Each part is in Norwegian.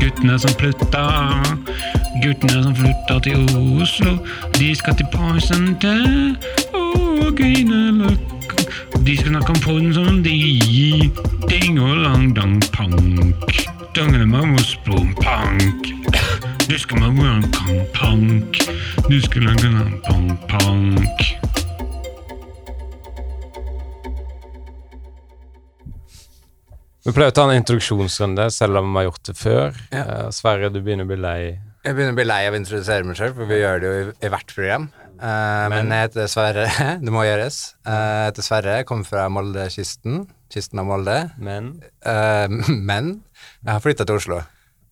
Guttene som flytta, guttene som flytta til Oslo, de skal til Poison til og Grünerløkka. De skal snakke om Poison som de ding og lang dang pank. Dangelemamosblom pank. Du skal mange en kang pank. Du skal lage en pank pank. Vi pleier å ta en introduksjonsrunde, selv om vi har gjort det før. Ja. Uh, Sverre, du begynner å bli lei. Jeg begynner å bli lei av å introdusere meg sjøl, for vi gjør det jo i, i hvert program. Uh, men jeg heter Sverre. det må gjøres. Uh, jeg heter Sverre, kommer fra Molde-kysten. Kysten av Molde. Men Uh, men jeg har flytta til Oslo.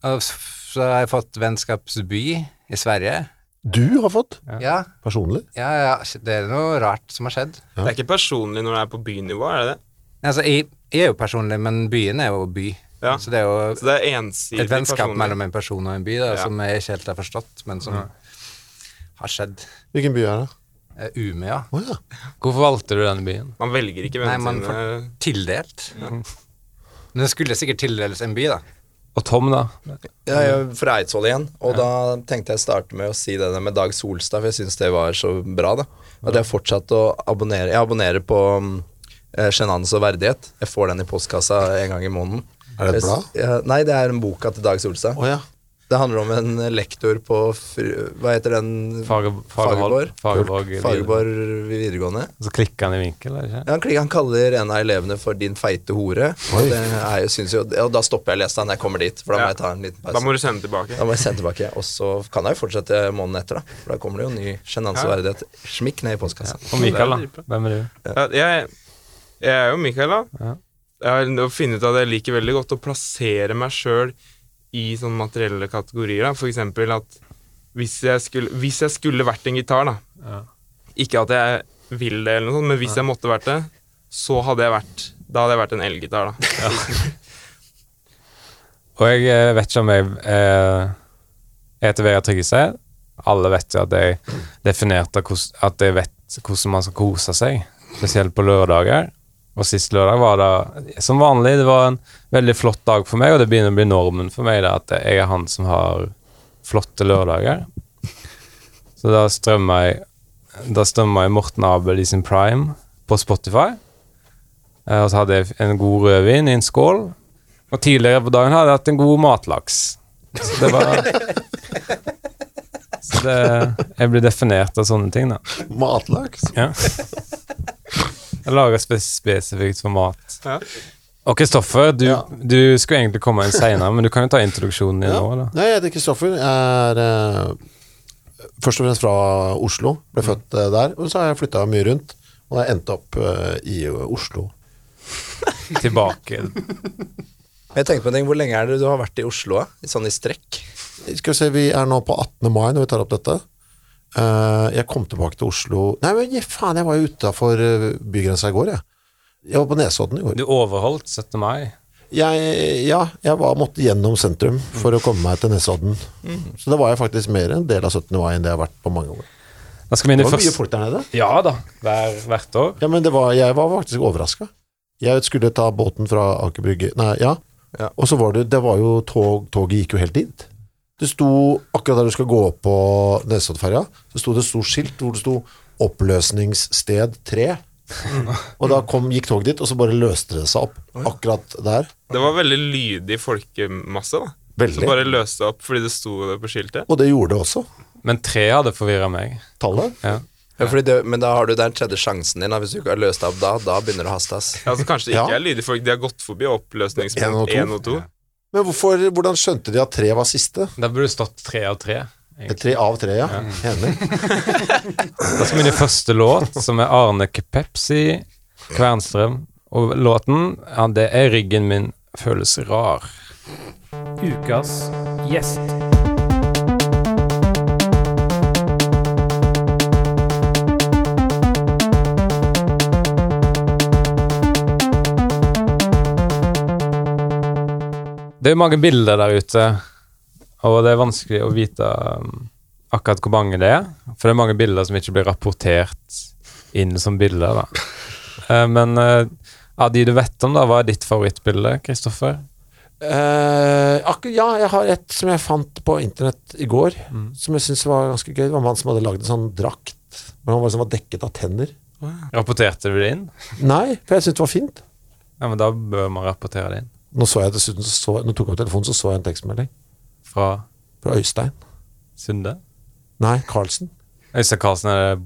Og så har jeg fått vennskapsby i Sverige. Du har fått, Ja, personlig. ja, ja, det er noe rart som har skjedd. Det er ikke personlig når det er på bynivå, er det det? Altså, jeg, jeg er jo personlig, men byen er jo by. Ja. Så det er jo Så det er et vennskap personlig. mellom en person og en by da, Ja. som jeg ikke helt har forstått, men som har skjedd. Hvilken by er det? Umea. Umeå. Å ja. hvorfor valgte du denne byen? Man velger ikke Nei, man får tildelt. Men det skulle sikkert tildeles en by, da. Og Tom, da? Jeg er fra Eidsvoll igjen, og da tenkte jeg å starte med å si det med Dag Solstad, for jeg syns det var så bra, da. At jeg har fortsatt å abonnere Jeg abonnerer på eh, Sjenanse og verdighet. Jeg får den i postkassa en gang i måneden. Er det et blad? Nei, det er en boka til Dag Solstad. Oh, ja. Det handler om en lektor på Hva heter den? Fage, Fagerborg? Fagerborg. Videregående. Så klikker han i vinkel, ikke? Ja, han, klikker, han kaller en av elevene for 'din feite hore'. Og, det er jo, synes jo, og da stopper jeg å lese den når jeg kommer dit, for da må Ja. jeg ta en liten pause. Da må du sende tilbake. Da må jeg sende tilbake. Og så kan jeg jo fortsette måneden etter, da. For da kommer det jo ny sjenanse og verdighet. Smikk ned i postkassa. Og Mikael, da? Hvem er du? Ja, jeg, jeg er jo Mikael, da. Ja. Jeg har funnet ut at jeg liker veldig godt å plassere meg sjøl i sånne materielle kategorier. Da. For eksempel at hvis jeg skulle, hvis jeg skulle vært en gitar, da Ja. Ikke at jeg vil det, eller noe sånt, men hvis jeg måtte vært det, så hadde jeg vært Da hadde jeg vært en elgitar, da. Og jeg eh, vet ikke om jeg eh, heter Vegard Tryggese. Alle vet jo at jeg definerte at jeg vet hvordan man skal kose seg, spesielt på lørdager. Og sist lørdag var det som vanlig. Det var en veldig flott dag for meg, og det begynner å bli normen for meg da, at jeg er han som har flotte lørdager. Så da strømmer jeg Da strømmer jeg Morten Abel i sin prime på Spotify. Eh, Og så hadde jeg en god rødvin i en skål. Og tidligere på dagen hadde jeg hatt en god matlaks. Så det var Så det Jeg blir definert av sånne ting, da. Matlaks. Ja. Jeg lager spe spesifikt for mat. Ja. Og Kristoffer, du, Ja. du skulle egentlig komme inn seinere, men du kan jo ta introduksjonen din Ja. nå, da. Nei, jeg heter Kristoffer. Jeg er eh, først og fremst fra Oslo. Ble født eh, der. Og så har jeg flytta mye rundt. Og jeg endte opp eh, i Oslo. Tilbake. Jeg tenkte på en ting, Hvor lenge er det du har vært i Oslo? Sånn i strekk? Skal vi se, Vi er nå på 18. mai når vi tar opp dette. Eh, jeg kom tilbake til Oslo Nei, men faen, jeg var jo utafor bygrensa i går, jeg. Jeg var på Nesodden i går. Du overholdt 17. mai. Jeg, ja, jeg var, måtte gjennom sentrum for å komme meg til Nesodden. Så da var jeg faktisk mer en del av 17. mai enn det jeg har vært på mange år. Det var mye første folk der nede. Ja da, hver, hvert år. Ja, men det var, jeg var faktisk overraska. Jeg skulle ta båten fra Aker Brygge Nei, ja. Ja. Og så var det Det var jo tog Toget gikk jo helt dit. Det sto akkurat der du skal gå opp på Nesoddferja, så sto det stort skilt hvor det sto 'Oppløsningssted 3'. og da kom, gikk toget dit, og så bare løste det seg opp akkurat der. Det var veldig lydig folkemasse, da. Veldig. Som bare løste opp fordi det sto det på skiltet. Og det gjorde det også. Men tre hadde forvirra meg. Tallet. Ja. Ja, fordi det, men da har du den tredje sjansen din. Da. Hvis du ikke har løst deg opp da, da begynner det å haste. Ja, altså Kanskje det ikke Ja. er lydige folk. De har gått forbi oppløsningspunkt 1 og 2. Men hvorfor, hvordan skjønte de at tre var siste? Da burde det stått tre av tre. Egentlig. Tre av tre, ja. Enig. Da skal vi inn i første låt, som er Arne Pepsi Kvernstrøm. Og låten, ja, det er 'Ryggen min føles rar'. Ukas gjest. Det er mange bilder der ute, og det er vanskelig å vite um, akkurat hvor mange det er. For det er mange bilder som ikke blir rapportert inn som bilder. da. Eh, men eh, av de du vet om, da, hva er ditt favorittbilde, Kristoffer? Uh, akkur, ja, jeg har et som jeg fant på internett i går, som jeg syns var ganske gøy. Det var en mann som hadde lagd en sånn drakt, men han var, liksom var dekket av tenner. Rapporterte du det inn? Nei, for jeg syntes det var fint. Ja, men da bør man rapportere det inn. Nå så jeg dessuten, så så, nå tok jeg opp telefonen, så så jeg en tekstmelding Fra fra Øystein. Sunde? Nei, Carlsen. Øystein Carlsen er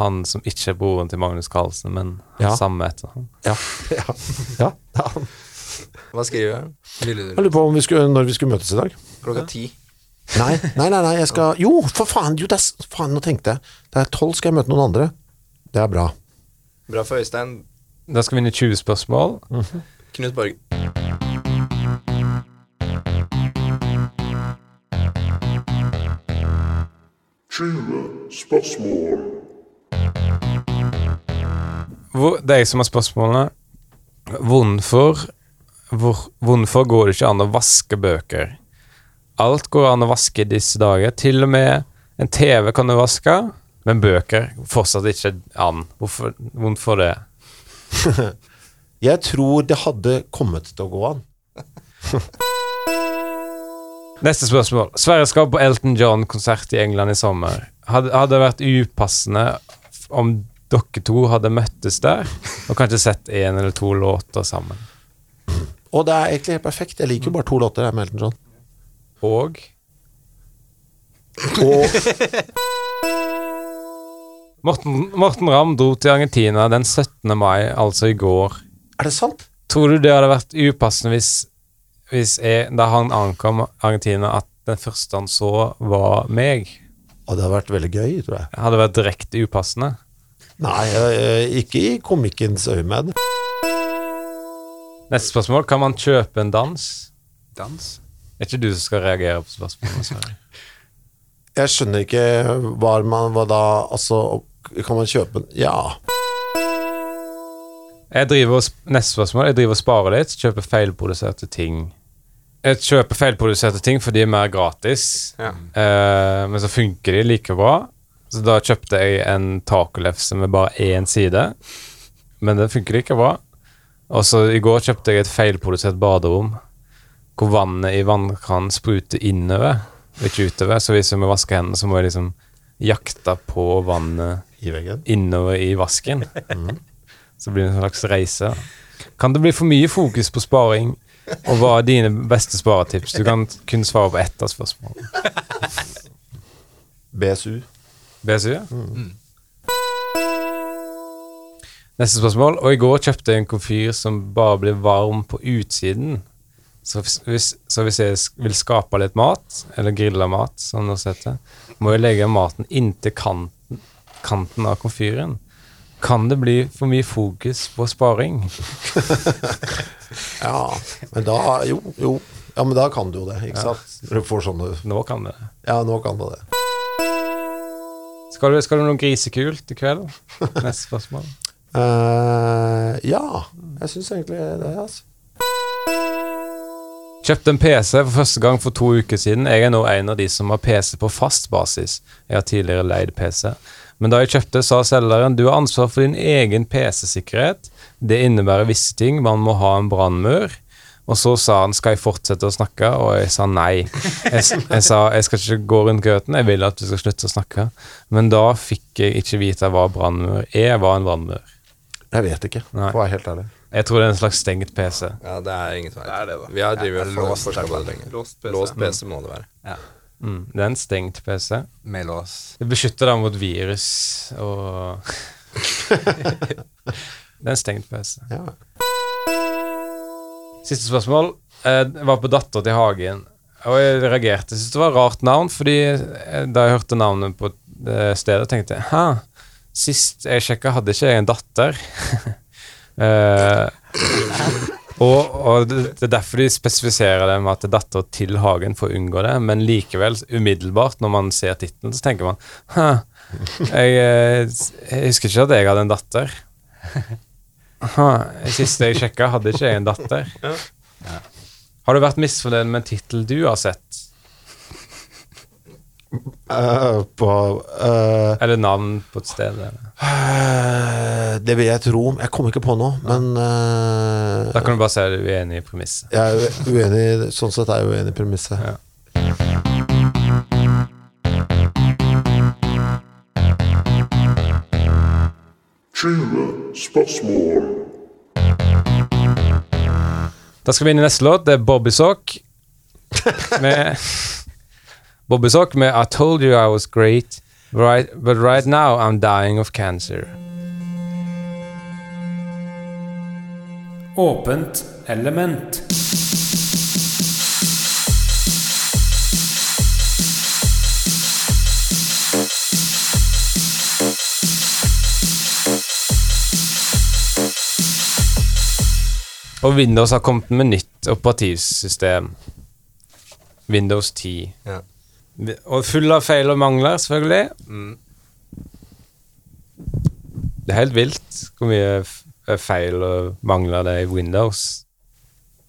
han som ikke er broren til Magnus Carlsen, men Ja. samme etter han. Ja. ja. ja. ja. Hva skriver han? Jeg du lurer på om vi skulle, når vi skulle møtes i dag. Klokka ti. Nei, nei, nei, nei jeg skal Jo, for faen! Jo, det er, faen, nå tenkte jeg. Det er tolv, skal jeg møte noen andre. Det er bra. Bra for Øystein. Da skal vi inn i 20 spørsmål. Knut Borg. Hvor, det er jeg som har spørsmålene. Hvorfor, hvor, hvorfor går det ikke an å vaske bøker? Alt går an å vaske i disse dager. Til og med en TV kan du vaske, men bøker fortsatt ikke an. Hvorfor, hvorfor det? Jeg tror det hadde kommet til å gå an. Neste spørsmål. Sverre skal på Elton John-konsert i England i sommer. Hadde, hadde det vært upassende om dere to hadde møttes der, og kanskje sett én eller to låter sammen? Og det er egentlig helt perfekt. Jeg liker jo bare to låter her med Elton John. Og Og Morten, Morten Ramm dro til Argentina den 17. mai, altså i går. Er det sant? Tror du det hadde vært upassende hvis, hvis jeg, da han ankom Argentina, at den første han så, var meg? Og det hadde vært veldig gøy, tror jeg. Hadde vært direkte upassende? Nei, ikke i komikkens øyemed. Neste spørsmål. Kan man kjøpe en dans? dans? Er ikke du som skal reagere på spørsmålet? Jeg skjønner ikke hva man hva da Altså, kan man kjøpe en Ja. Jeg driver neste spørsmål. Jeg driver og sparer litt, kjøper feilproduserte ting. Jeg kjøper feilproduserte ting fordi de er mer gratis, Ja. eh, men så funker de like bra. Så da kjøpte jeg en tacolefse med bare én side, men den funker like bra. Og så i går kjøpte jeg et feilprodusert baderom hvor vannet i vannkranen spruter innover, ikke utover. Så hvis jeg må vaske hendene, så må jeg liksom jakte på vannet I innover i vasken. Så blir det en slags reise. Kan det bli for mye fokus på sparing? Og hva er dine beste sparetips? Du kan kun svare på ett av spørsmålene. BSU. BSU? ja? Neste spørsmål. Og i går kjøpte jeg en komfyr som bare blir varm på utsiden. Så hvis, hvis, så hvis jeg vil skape litt mat, eller grille mat, som det heter, må jeg legge maten inntil kanten, kanten av komfyren. Kan det bli for mye fokus på sparing? Ja, men da Jo, jo. Ja, men da kan du jo det, ikke sant? Når du får sånne Nå kan det. Ja, nå kan det det. Skal du, skal du noe grisekult i kveld? Neste spørsmål. uh, ja, jeg syns egentlig det, altså. Kjøpte en PC for første gang for to uker siden. Jeg er nå en av de som har PC på fast basis. Jeg har tidligere leid PC. Men da jeg kjøpte, sa selgeren du har ansvar for din egen PC-sikkerhet. Det innebærer visse ting. Man må ha en brannmur. Og så sa han skal jeg fortsette å snakke, og jeg sa nei. Jeg, jeg sa jeg skal ikke gå rundt grøten, jeg vil at du skal slutte å snakke. Men da fikk jeg ikke vite hva brannmur er. Hva en brannmur. Jeg vet ikke, Nei. for å være helt ærlig. Jeg tror det er en slags stengt PC. Ja, det er ingen tvil. Det er det, da. Vi har drevet Ja, låst. Låst PC. Låst PC må det være. Mm, det er en stengt PC. Med lås. Det beskytter deg mot virus og Det er en stengt PC. Ja. Siste spørsmål. Eh, Jeg var på Datter til Hagen, og jeg reagerte. Jeg syntes det var et rart navn, fordi eh, da jeg hørte navnet på stedet, tenkte jeg Hæ, sist jeg sjekka, hadde ikke jeg en datter. Eh, og, og det, er derfor de spesifiserer det med at det er datter til Hagen for å unngå det, men likevel, umiddelbart, når man ser tittelen, så tenker man Hæ, jeg, eh, jeg husker ikke at jeg hadde en datter. Hæ, siste jeg sjekka, hadde ikke jeg en datter. Har du vært misfornøyd med en tittel du har sett? Eh, på uh, Eller navn på et sted? Eller? Eh, Det vil jeg tro. Jeg kommer ikke på noe, men eh, Da kan du bare si at du er uenig i premisset. jeg er uenig Sånn sett er jeg uenig i premisset. Ja. Da skal vi inn i neste låt. Det er Bobby Sock med Bobby Sock med I told you I was great, right, but right now I'm dying of cancer. Åpent element. Og Windows har kommet med nytt operativsystem. Windows 10. Ja. Og full av feil og mangler, selvfølgelig. Mm. Det er helt vilt hvor mye feil og mangler det er i Windows.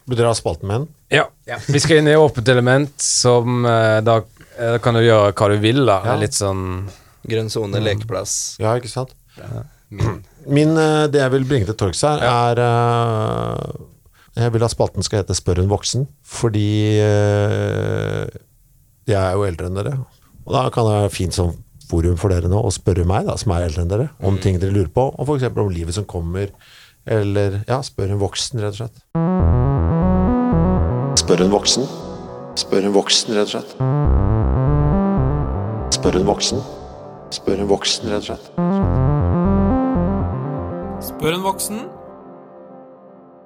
Vil dere ha spalten med den? Ja. Vi skal inn i åpent element, som eh, da eh, kan du gjøre hva du vil. da. Ja. Litt sånn Grønn sone, lekeplass. Ja, ikke sant? Min. Min, eh, det jeg vil bringe til torgs her, er eh, Jeg vil at spalten skal hete Spør en voksen, fordi eh, jeg er jo eldre enn dere. Og da kan det være fint som forum for dere nå å spørre meg, da, som er eldre enn dere, om ting dere lurer på, og f.eks. om livet som kommer, eller ja, spør en voksen, rett og slett. Spør en voksen. Spør en voksen, rett og slett. Spør en voksen. Spør en voksen, rett og slett. Spør en voksen.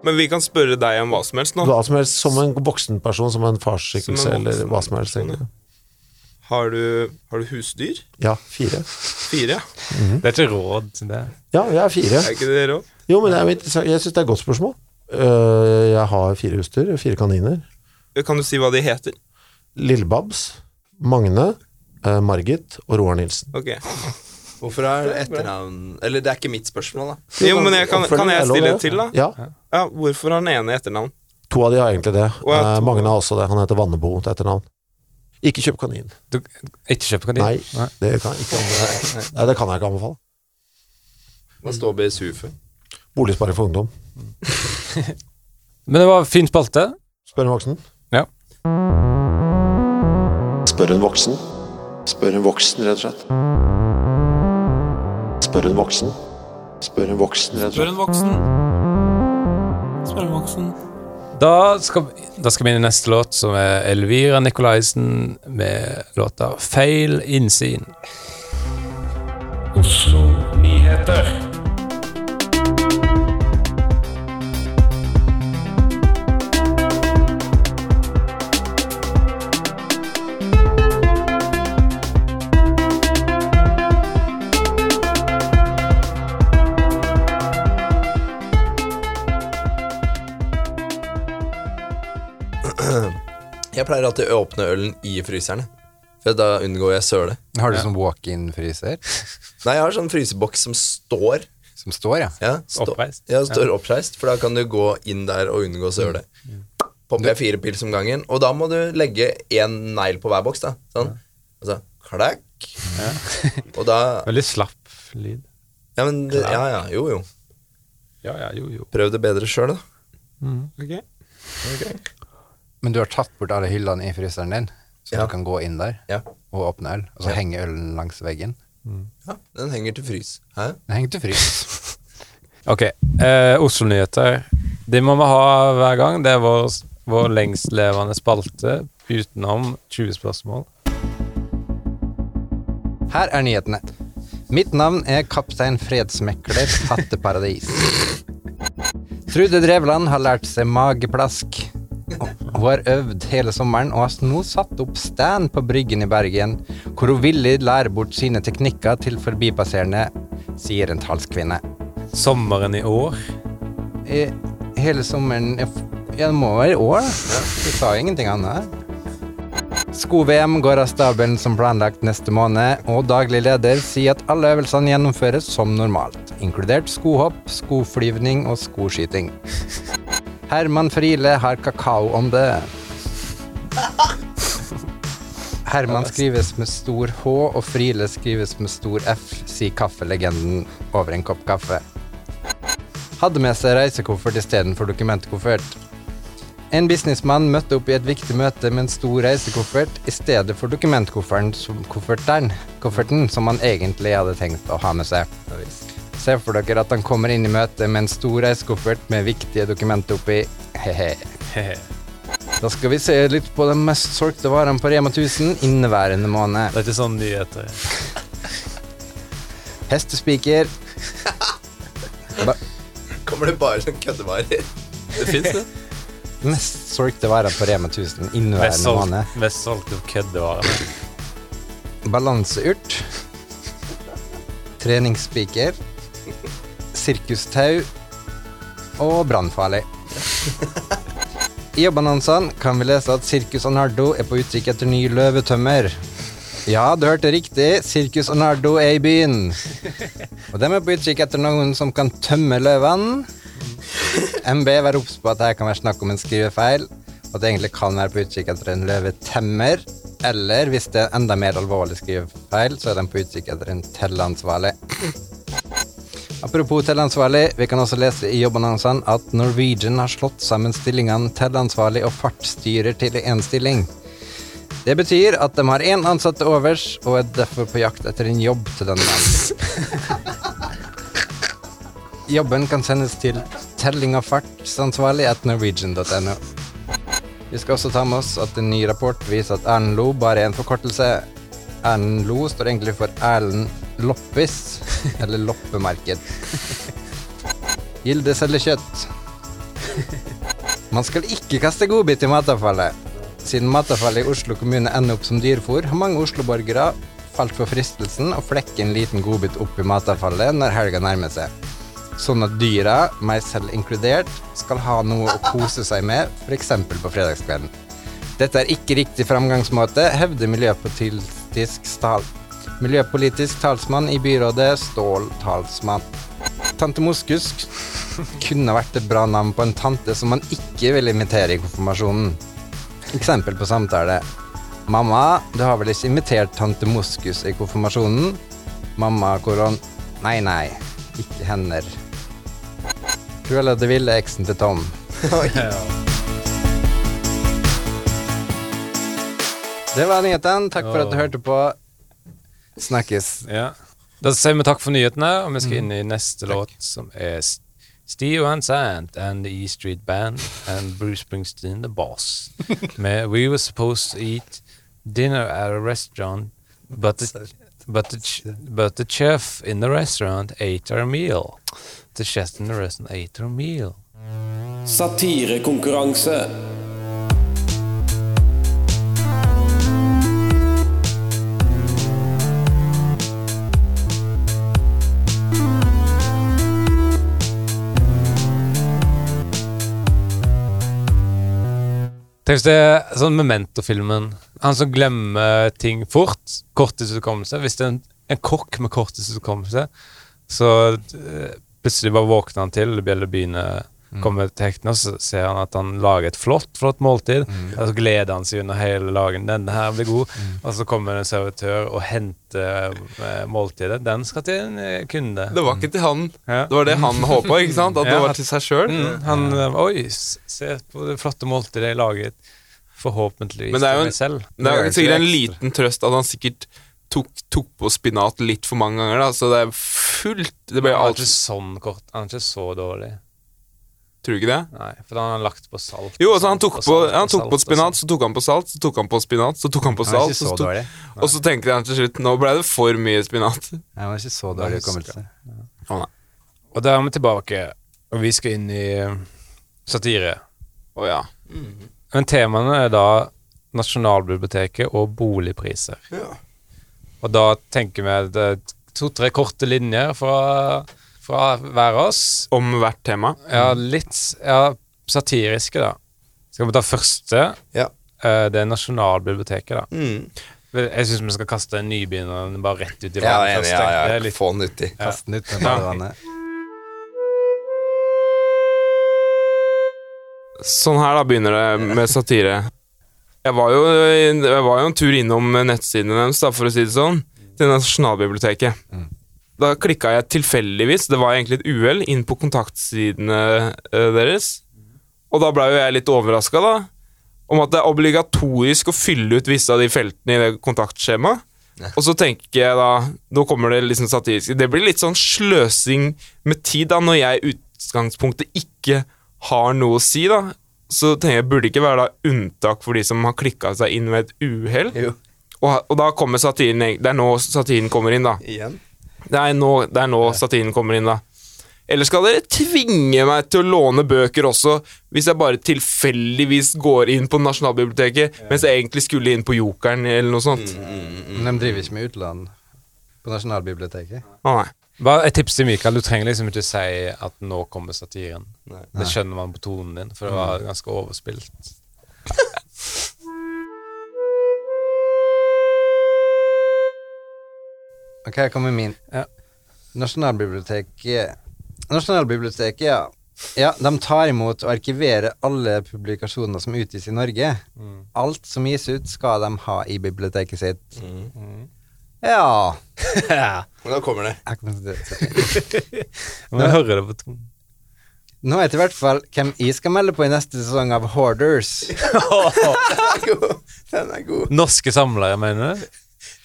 Men vi kan spørre deg om hva som helst nå. Hva som helst, som en voksen person, som en farsskikkelse, eller hva som helst. egentlig. Har du, har du husdyr? Ja, fire. Fire, ja. Det er ikke råd til det. Ja, jeg er fire. Er ikke det råd? Jo, men interessant. jeg syns det er et godt spørsmål. Øh, jeg har fire husdyr, fire kaniner. Kan du si hva de heter? Lillebabs, Magne, øh, Margit og Roar Nilsen. Ok. Hvorfor er etternavn Eller det er ikke mitt spørsmål, da. Jo, men jeg, kan, kan jeg stille til, da? Ja, Ja, Hvorfor har den ene etternavn? to av de har egentlig det. Eh, to. Magne har også det. Han heter Vannebo til etternavn. Ikke kjøp kanin. Du, ikke kjøp kanin? Nei, det kan, jeg ikke. Nei, det kan jeg ikke anbefale. Hva står BSU for? Boligsparing for ungdom. Men det var fin spalte. Spør en voksen. Ja. Spør en voksen. Spør en voksen, rett og slett. Spør en voksen. Spør en voksen, rett og slett. en voksen. Spør en voksen. Da skal, da skal vi inn i neste låt, som er Elvira Nikolaisen med låta 'Feil innsyn'. Oslo Nyheter. Jeg pleier alltid å åpne ølen i fryserne. For da unngår jeg søle. Har du sånn walk-in-fryser Nei, jeg har sånn fryseboks som står. som står, ja? Ja, stå, Oppreist. Ja, står oppreist, for da kan du gå inn der og unngå søle. Popper jeg fire pils om gangen, og da må du legge én negl på hver boks. da Sånn. Og så klakk. Og da Veldig slapp lyd. Ja, men det, ja, ja, jo, jo. Ja, ja, jo, jo. Prøv det bedre sjøl, da. Ok. Men du har tatt bort alle hyllene i fryseren din, så Ja. du kan gå inn der Ja. og åpne øl, og så Ja. henge ølen langs veggen. ja. Den henger til frys. Hæ? Den henger til frys. Ok. Eh, Oslo-nyheter. Det må vi ha hver gang. Det er vår, vår lengstlevende spalte utenom 20 spørsmål. Her er nyhetene. Mitt navn er kaptein Fredsmekler Hatteparadis. Trude Drevland har lært seg mageplask. Hun har øvd hele sommeren og har nå satt opp stand på Bryggen i Bergen, hvor hun villig lærer bort sine teknikker til forbipasserende, sier en talskvinne. Sommeren i år. I hele sommeren Ja, det må være i år, da. Du sa ingenting annet. Sko-VM går av stabelen som planlagt neste måned, og daglig leder sier at alle øvelsene gjennomføres som normalt, inkludert skohopp, skoflyvning og skoskyting. Herman Friele har kakao om det. Herman skrives med stor H, og Friele skrives med stor F, sier kaffelegenden over en kopp kaffe. Hadde med seg reisekoffert istedenfor dokumentkoffert. En businessmann møtte opp i et viktig møte med en stor reisekoffert i stedet for dokumentkofferten som, kofferten, kofferten som han egentlig hadde tenkt å ha med seg. Se for dere at han kommer inn i møtet med en stor reisekoffert med viktige dokumenter oppi. He-he. Da skal vi se litt på de mest solgte varene på Rema 1000 inneværende måned. Det er ikke sånn nyheter. Hestespiker. Ba Kommer det bare sånn køddevarer? Det fins det. mest solgte varer på Rema 1000 inneværende måned. mest solgte køddevarer. Balanseurt. Treningsspiker. Sirkustau. Og brannfarlig. I jobbannonsene kan vi lese at Sirkus Arnardo er på utkikk etter ny løvetømmer. Ja, du hørte riktig. Sirkus Arnardo er i byen. Og de er på utkikk etter noen som kan tømme løvene. MB, vær obs på at det kan være snakk om en skrivefeil, at det egentlig kan være på utkikk etter en løvetemmer. Eller hvis det er enda mer alvorlig skrivefeil, så er de på utkikk etter en telleansvarlig. Apropos tellansvarlig, vi kan også lese i jobbannonsene at Norwegian har slått sammen stillingene tellansvarlig og fartsstyrer til én stilling. Det betyr at de har én ansatt til overs, og er derfor på jakt etter en jobb til denne mannen. Jobben kan sendes til telling av fartsansvarlig at norwegian.no. Vi skal også ta med oss at en ny rapport viser at Erlend Lo bare er en forkortelse. Erlend Lo står egentlig for Erlend Loppis, eller loppemarked. Gilde selger kjøtt. Man skal ikke kaste godbit i matavfallet. Siden matavfallet i Oslo kommune ender opp som dyrefôr, har mange Oslo-borgere falt for fristelsen å flekke en liten godbit opp i matavfallet når helga nærmer seg. Sånn at dyra, meg selv inkludert, skal ha noe å kose seg med, f.eks. på fredagskvelden. Dette er ikke riktig framgangsmåte, hevder miljøpolitisk, miljøpolitisk talsmann i byrådet, Stål Talsmann. Tante Moskus kunne vært et bra navn på en tante som man ikke vil invitere i konfirmasjonen. Eksempel på samtale. Mamma, du har vel ikke invitert tante Moskus i konfirmasjonen? Mamma koron. Nei, nei, ikke hender. Cruella de Ville, eksen til Tom. Det var nyheten. Takk for at du hørte på. Snakkes. Ja. Da sier vi takk for nyhetene, og vi skal inn i neste låt, som er Steve and Sant and the E Street Band and Bruce Springsteen The Boss. Med We Were Supposed to Eat Dinner at a Restaurant, but the, but the, but the chef in the restaurant ate our meal. The chef in the restaurant ate our meal. Satirekonkurranse. Tenk hvis det er sånn Memento-filmen. Han som glemmer ting fort. Korttidshukommelse. Hvis det er en, en kokk med korttidshukommelse, så eh, plutselig bare våkner han til, bjeller begynner kommer til hektene, og så ser han at han lager et flott flott måltid. Og så gleder han seg under hele dagen. 'Denne her blir god.' Og så kommer en servitør og henter eh, måltidet. Den skal til en eh, kunde. Det var ikke til han. Ja. Det var det han håpa, ikke sant? At det Ja, var til seg sjøl. Mm, han eh, Oi, se på det flotte måltidet jeg laget. Forhåpentligvis Men det er jo til en- meg selv. Det er er sikkert en liten trøst at han sikkert tok, tok på spinat litt for mange ganger, da. Så det er fullt Det ble han er ikke sånn kort. Han er ikke så dårlig. Tror du ikke det? Nei, for da har han lagt på salt. Jo, altså han tok på, salt han tok på spinat, så tok han på salt, så tok han på spinat, så tok han på Han salt, så tok, og så tenkte han til slutt Nå ble det for mye spinat. Han var ikke så dårlig hukommelse. Og da er vi tilbake, og vi skal inn i eh, satire. Å ja. Men temaene er da Nasjonalbiblioteket og boligpriser. Og da tenker vi det to-tre korte linjer fra, fra hver av oss. Om hvert tema. Ja, litt ja, satiriske, da. Skal vi ta første? Ja. Eh, Det er Nasjonalbiblioteket, da. Mm. Jeg syns vi skal kaste nybegynneren bare rett ut i Ja, jeg vannet. Ja, jeg. ja, er litt Få den uti. Kast den ut med Ja. badevannet. Sånn her da begynner det med satire. Jeg var jo, jeg var jo en tur innom nettsidene deres, da, for å si det sånn, til Nasjonalbiblioteket. Da klikka jeg tilfeldigvis, det var egentlig et uhell, inn på kontaktsidene eh, deres. Og da blei jo jeg litt overraska, da. Om at det er obligatorisk å fylle ut visse av de feltene i det kontaktskjemaet. Og så tenker jeg da Nå kommer det liksom satirisk Det blir litt sånn sløsing med tid, da, når jeg i utgangspunktet ikke har noe å si, da. Så tenker jeg, burde det ikke være da unntak for de som har klikka seg inn ved et uhell? Og, og da kommer satiren Det er nå satiren kommer inn, da. Igjen. Det er nå, det er nå satiren kommer inn, da. Eller skal dere tvinge meg til å låne bøker også, hvis jeg bare tilfeldigvis går inn på Nasjonalbiblioteket, mens jeg egentlig skulle inn på Jokeren eller noe sånt? Men de driver ikke med utlån på Nasjonalbiblioteket. Ah, nei. Bare et tips til Mikael. Du trenger liksom ikke si at 'nå kommer satiren'. Nei. Det skjønner man på tonen din, for det var ganske overspilt. Ok, her kommer min. Ja. Nasjonalbiblioteket Nasjonalbiblioteket, ja. Ja, de tar imot og arkiverer alle publikasjoner som utgis i Norge. Alt som gis ut, skal de ha i biblioteket sitt. Ja Nå kommer det. jeg kommer til det. Men jeg hører det på tonen. Nå vet jeg i hvert fall hvem jeg skal melde på i neste sesong av Hoarders. Den er god. Den er god. Norske samlere, mener du?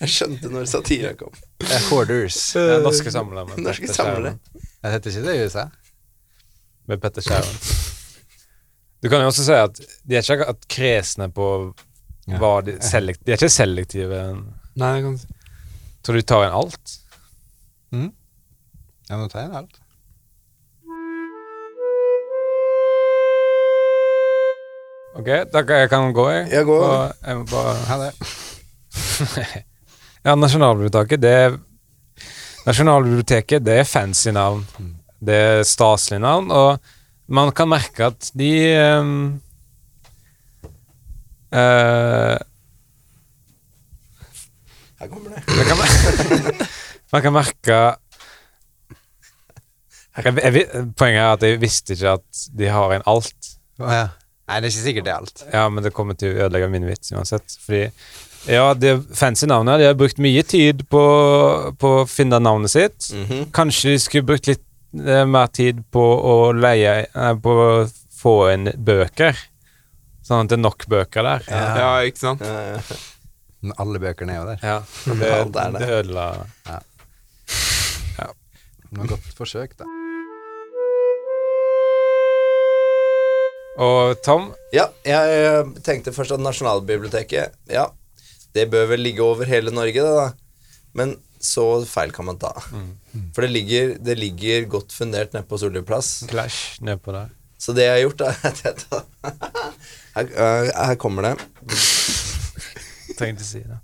Jeg skjønte når satira kom. Eh, Hoarders. Norske samlere. Norske samlere. Jeg heter ikke det i USA. Med Petter Skjæven. Du kan jo også si at de er ikke at kresne på hva de selekt, De er ikke selektive. Nei, jeg kan Tror du de tar inn alt? Ja, nå tar jeg inn alt. Ok, da kan jeg gå, jeg. Jeg går. Og jeg må bare Ha det. Ja, Nasjonalbiblioteket, det er Nasjonalbiblioteket, det er fancy navn. Det er staselig navn, og man kan merke at de um, uh, Her kommer det. man, kan, mer- man kan merke jeg, jeg, Poenget er at jeg visste ikke at de har en alt. Oh, ja. Nei, det er ikke sikkert det er alt. Ja, men det kommer til å ødelegge min vits uansett. Fordi ja, det fancy navnet. De har brukt mye tid på, på å finne navnet sitt. Mhm. Kanskje de skulle brukt litt eh, mer tid på å leie eh, På å få inn bøker. Sånn at det er nok bøker der. Ja, ja ikke sant? Eh, Men alle bøkene er jo der. Ja, det, det er ja. ødela Noe godt forsøk, da. Og Tom, Ja, jeg eh, tenkte først at Nasjonalbiblioteket Ja, det bør vel ligge over hele Norge, det, da. Men så feil kan man ta. For det ligger, det ligger godt fundert nede på Solli plass. Clash nedpå der. Så det jeg har gjort, da er at jeg tar her, eh, her kommer det. Tenkte å si det.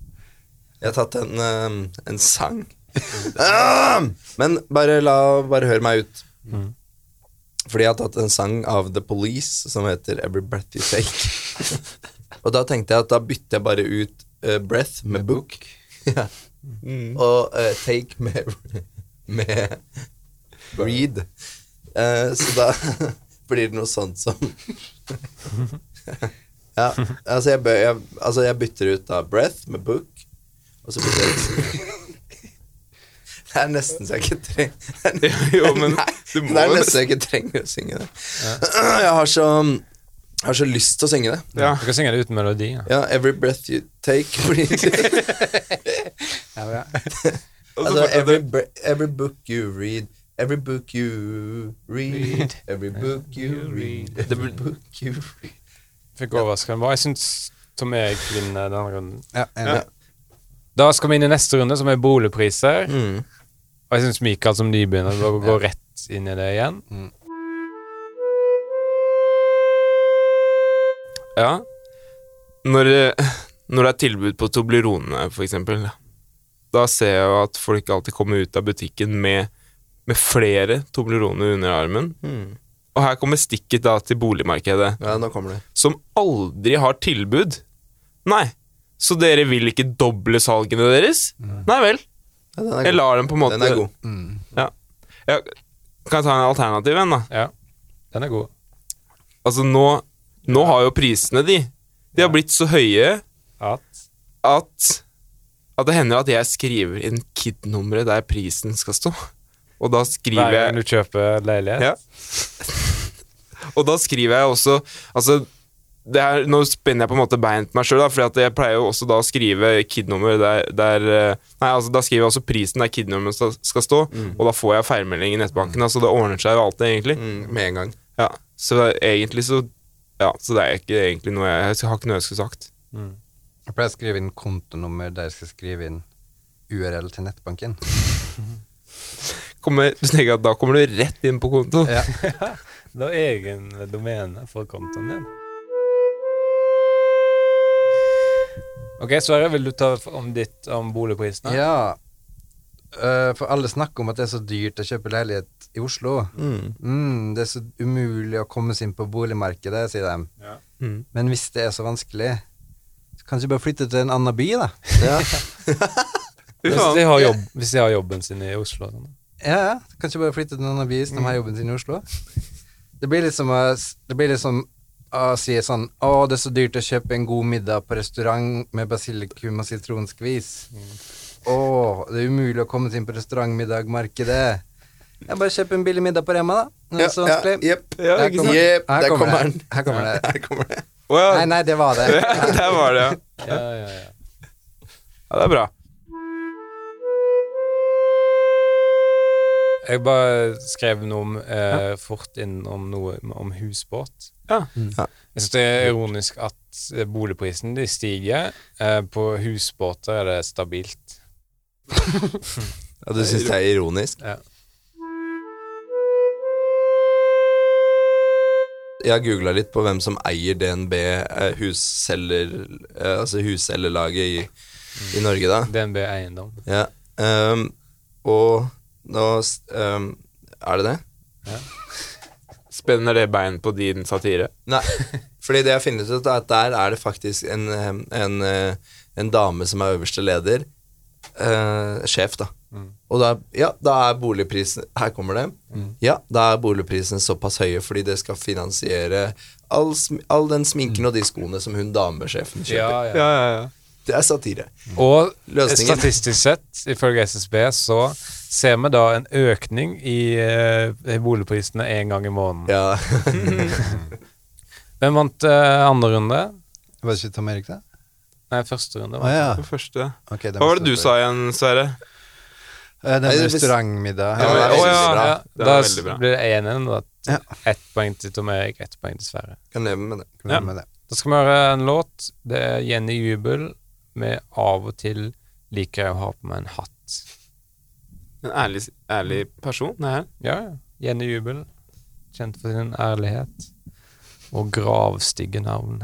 Jeg har tatt en, eh, en sang. Ah! Men bare la Bare hør meg ut. Mm. Fordi jeg har tatt en sang av The Police som heter Every Breath You Take. og da tenkte jeg at da bytter jeg bare ut uh, Breath med Book. ja. Og uh, Take med, med Read. Uh, så da blir det noe sånt som Ja, altså jeg, bør, jeg, altså jeg bytter ut da Breath med Book, og så bytter jeg Det er nesten så jeg ikke trenger Jo, men Nei, du må det er nesten så jeg ikke trenger å synge det. Jeg har så jeg har så lyst til å synge det. Ja. Du kan synge det uten melodi. Ja. Ja, Every breath you take fordi, Altså, every, every book you read Every book you read Every book you read Every book you read Fikk overraskende bra. Jeg syns Tom Erik vinner denne runden. Ja, ja. Da skal vi inn i neste runde, som er boligpriser. mm. Og jeg syns Mikael som nybegynner bør gå rett inn i det igjen. Ja. Når, det- når det er tilbud på Toblerone, for eksempel, da ser jeg jo at folk alltid kommer ut av butikken med, med flere Toblerone under armen. Mm. Og her kommer stikket da til boligmarkedet, Ja, nå kommer det som aldri har tilbud. Nei, så dere vil ikke doble salgene deres? Nei vel. Ja, den, er Jeg lar den på en måte den er god Jeg kan jeg ta en alternativ en, da? Ja. Den er god. Altså, nå, nå har jo prisene, de De har blitt så høye At at at det hender at jeg skriver inn KID-nummeret der prisen skal stå. Og da skriver Hver jeg gang du kjøper leilighet. Ja. Og da skriver jeg også Altså, er, nå spenner jeg på en måte bein på meg sjøl, for jeg pleier jo også da å skrive KID-nummer der, der eh, Nei, altså da skriver jeg også prisen der KID-nummeret skal, skal stå, og da får jeg feilmelding i nettbanken. Altså det ordner seg jo alltid, egentlig. Mm, med en gang. Ja, Så det er egentlig så Ja, så det er ikke egentlig noe jeg Jeg har ikke noe jeg skulle sagt. Jeg pleier å skrive inn kontonummer der jeg skal skrive inn URL til nettbanken. Kommer, du tenker at da kommer du rett inn på konto? Ja. Det er egen domene for kontoen din. Ok, Sverre, vil du ta om ditt om boligprisene? Ja. Eh, for alle snakker om at det er så dyrt å kjøpe leilighet i Oslo. Mm. Mm, det er så umulig å komme seg inn på boligmarkedet, sier de. Mm. Men hvis det er så vanskelig, så kan du bare flytte til en annen by, da. Ja. Hvis de har, jobb, hvis de har jobben sin i Oslo. Sånn. Ja, ja. Kan ikke bare flytte til en annen by hvis de har jobben sin i Oslo. Det blir liksom som, det blir liksom å sier sånn Å, det er så dyrt å kjøpe en god middag på restaurant med basilikum og sitronskvis. Å, det er umulig å komme seg inn på restaurantmiddagmarkedet. Jeg bare kjøper en billig middag på Rema, da. Det er Ja, ja, yep. Ja, Her kommer- yep. Her kommer kommer det. den. Her kommer det. Her kommer det. Well. Nei, nei, det var det. Der var det, ja. Ja, ja, ja. ja. Det er bra. Jeg bare skrev noe om, eh, fort inn om noe om husbåt. Ja. Ja. Jeg syns det er ironisk at eh, boligprisen de stiger. Eh, på husbåter er det stabilt. Ja, du syns det er ironisk? Ja. Jeg har googla litt på hvem som eier DNB, eh, husselger, eh, altså husselgerlaget i, i Norge, da. DNB Eiendom. Ja. Um, og nå ehm, Er det det? Spenner det bein på din satire? Nei. Fordi det jeg har funnet ut, er at der er det faktisk en, ehm, en, eh, en dame som er øverste leder. Uh, sjef, da. Og da, ja, da er boligprisen Her kommer det. Ja, da er boligprisen såpass høye fordi det skal finansiere all, all den sminken og de skoene som hun damesjefen kjøper. Ja, ja. Ja, ja, ja. Det er satire. Og Løsningen. statistisk sett, ifølge SSB, så ser vi da en økning i, eh, i boligprisene én gang i måneden. Ja. Hvem vant uh, andre runde? Var det ikke Tom Erik, da? Nei, første runde. Var ah, ja. Det første. Okay, det Hva var det du sa igjen, Sverre? Det Nei, Den restaurantmiddag. Ja, det ja, ja. Da blir det 1-1. Ett poeng til Tom Erik, ett poeng til Sverre. Kan leve med det. Kan leve med det? Da skal vi høre en låt. Det er Jenny Jubel med 'Av og til liker jeg å ha på meg en hatt'. En ærlig, ærlig person? Det her? Ja, ja. Jenny Jubel. Kjent for sin ærlighet og gravstygge navn.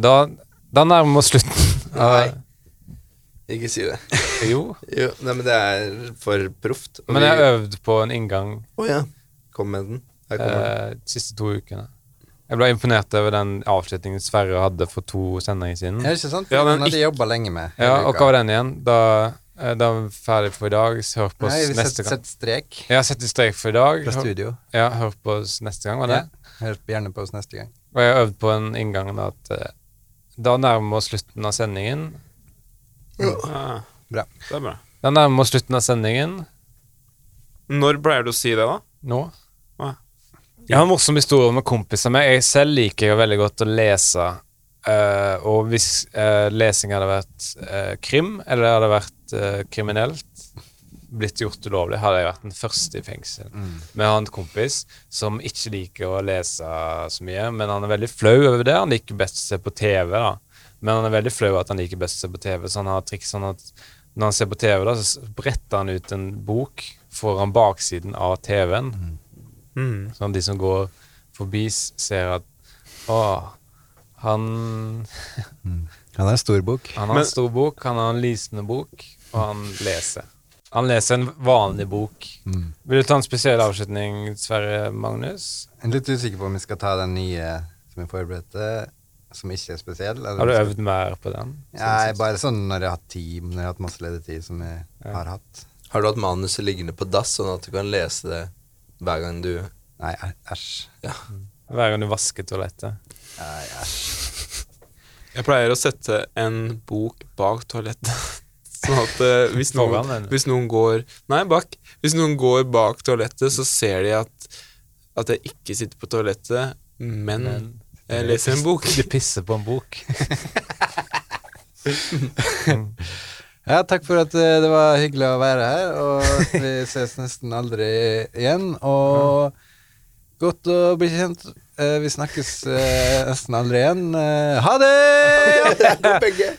Da, da nærmer vi oss slutten. Nei. Ikke si det. Jo. Jo, nei, men det er for proft. Men jeg øvde har øvd på en inngang Å ja. Kom med den. Her kommer den. eh, de siste to ukene. Jeg ble imponert over den avslutningen Sverre hadde for to sendinger siden. Ja, ikke sant? Ja, den hadde jobba lenge med. Ja, og hva var den igjen? Da, eh, da er vi ferdig for i dag. Hør på oss Nei, vi neste gang. sett strek Ja, sett strek for i dag. fra Hør, studio. ja, hør på oss neste gang, var det? Ja, Hør gjerne på oss neste gang. Og jeg har øvd på en inngang da at eh, da nærmer vi oss slutten av sendingen. Ja. Bra. Det er bra. Da nærmer vi oss slutten av sendingen Når pleier du å si det, da? nå. Ja. Jeg har en morsom historie med kompiser Men Jeg selv liker jo veldig godt å lese. Uh, og hvis uh, lesing hadde vært uh, krim, eller det hadde vært kriminelt, blitt gjort ulovlig, hadde jeg vært den første i fengsel. Men jeg har en kompis som ikke liker å lese så mye, men han er veldig flau over det. Han liker best å se på TV, da. Men han er veldig flau at han liker best å se på TV, så han har triks sånn at når han ser på TV, da, så bretter han ut en bok foran baksiden av TV-en. Mm. Sånn at de som går forbi, ser at Å, han, Han har en stor bok. han har en stor bok, han har en lysende bok, og han leser. Han leser en vanlig bok. Vil du ta en spesiell avslutning, Sverre Magnus? Jeg er litt usikker på om vi skal ta den nye som jeg forberedte, som ikke er spesiell. eller Har du øvd mer på den? Nei, bare sånn når jeg har hatt tid, når jeg har hatt masse ledig tid som jeg Ja. har hatt. Har du hatt manuset liggende på dass, sånn at du kan lese det hver gang du Nei, æsj. æsj. Hver gang du vasker toalettet. Nei, æsj. Jeg pleier å sette en bok bak toalettet. Sånn at uh, hvis, noen, hvis noen går Nei, bak. Hvis noen går bak toalettet, så ser de at, at jeg ikke sitter på toalettet, men, Men jeg leser en bok. Du pisser på en bok. Ja, takk for at eh, det var hyggelig å være her, og vi ses nesten aldri igjen. Og godt å bli kjent. Eh, Vi snakkes eh, nesten aldri igjen. Eh, Ha det! Begge.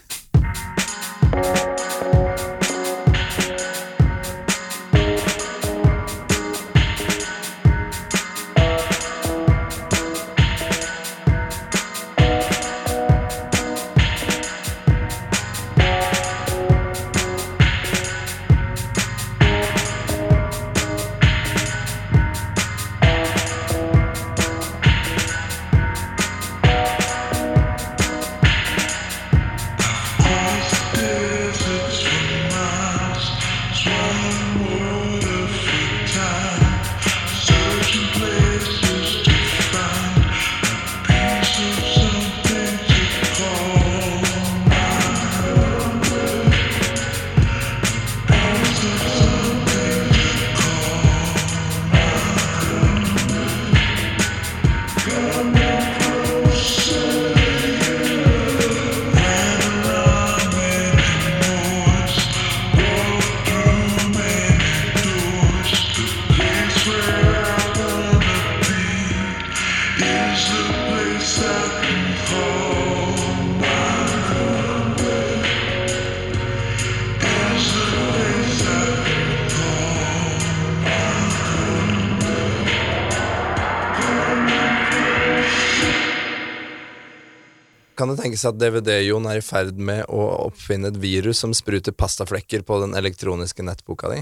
Tenkes at DVD-Jon er i ferd med å oppfinne et virus som spruter pastaflekker på den elektroniske nettboka di?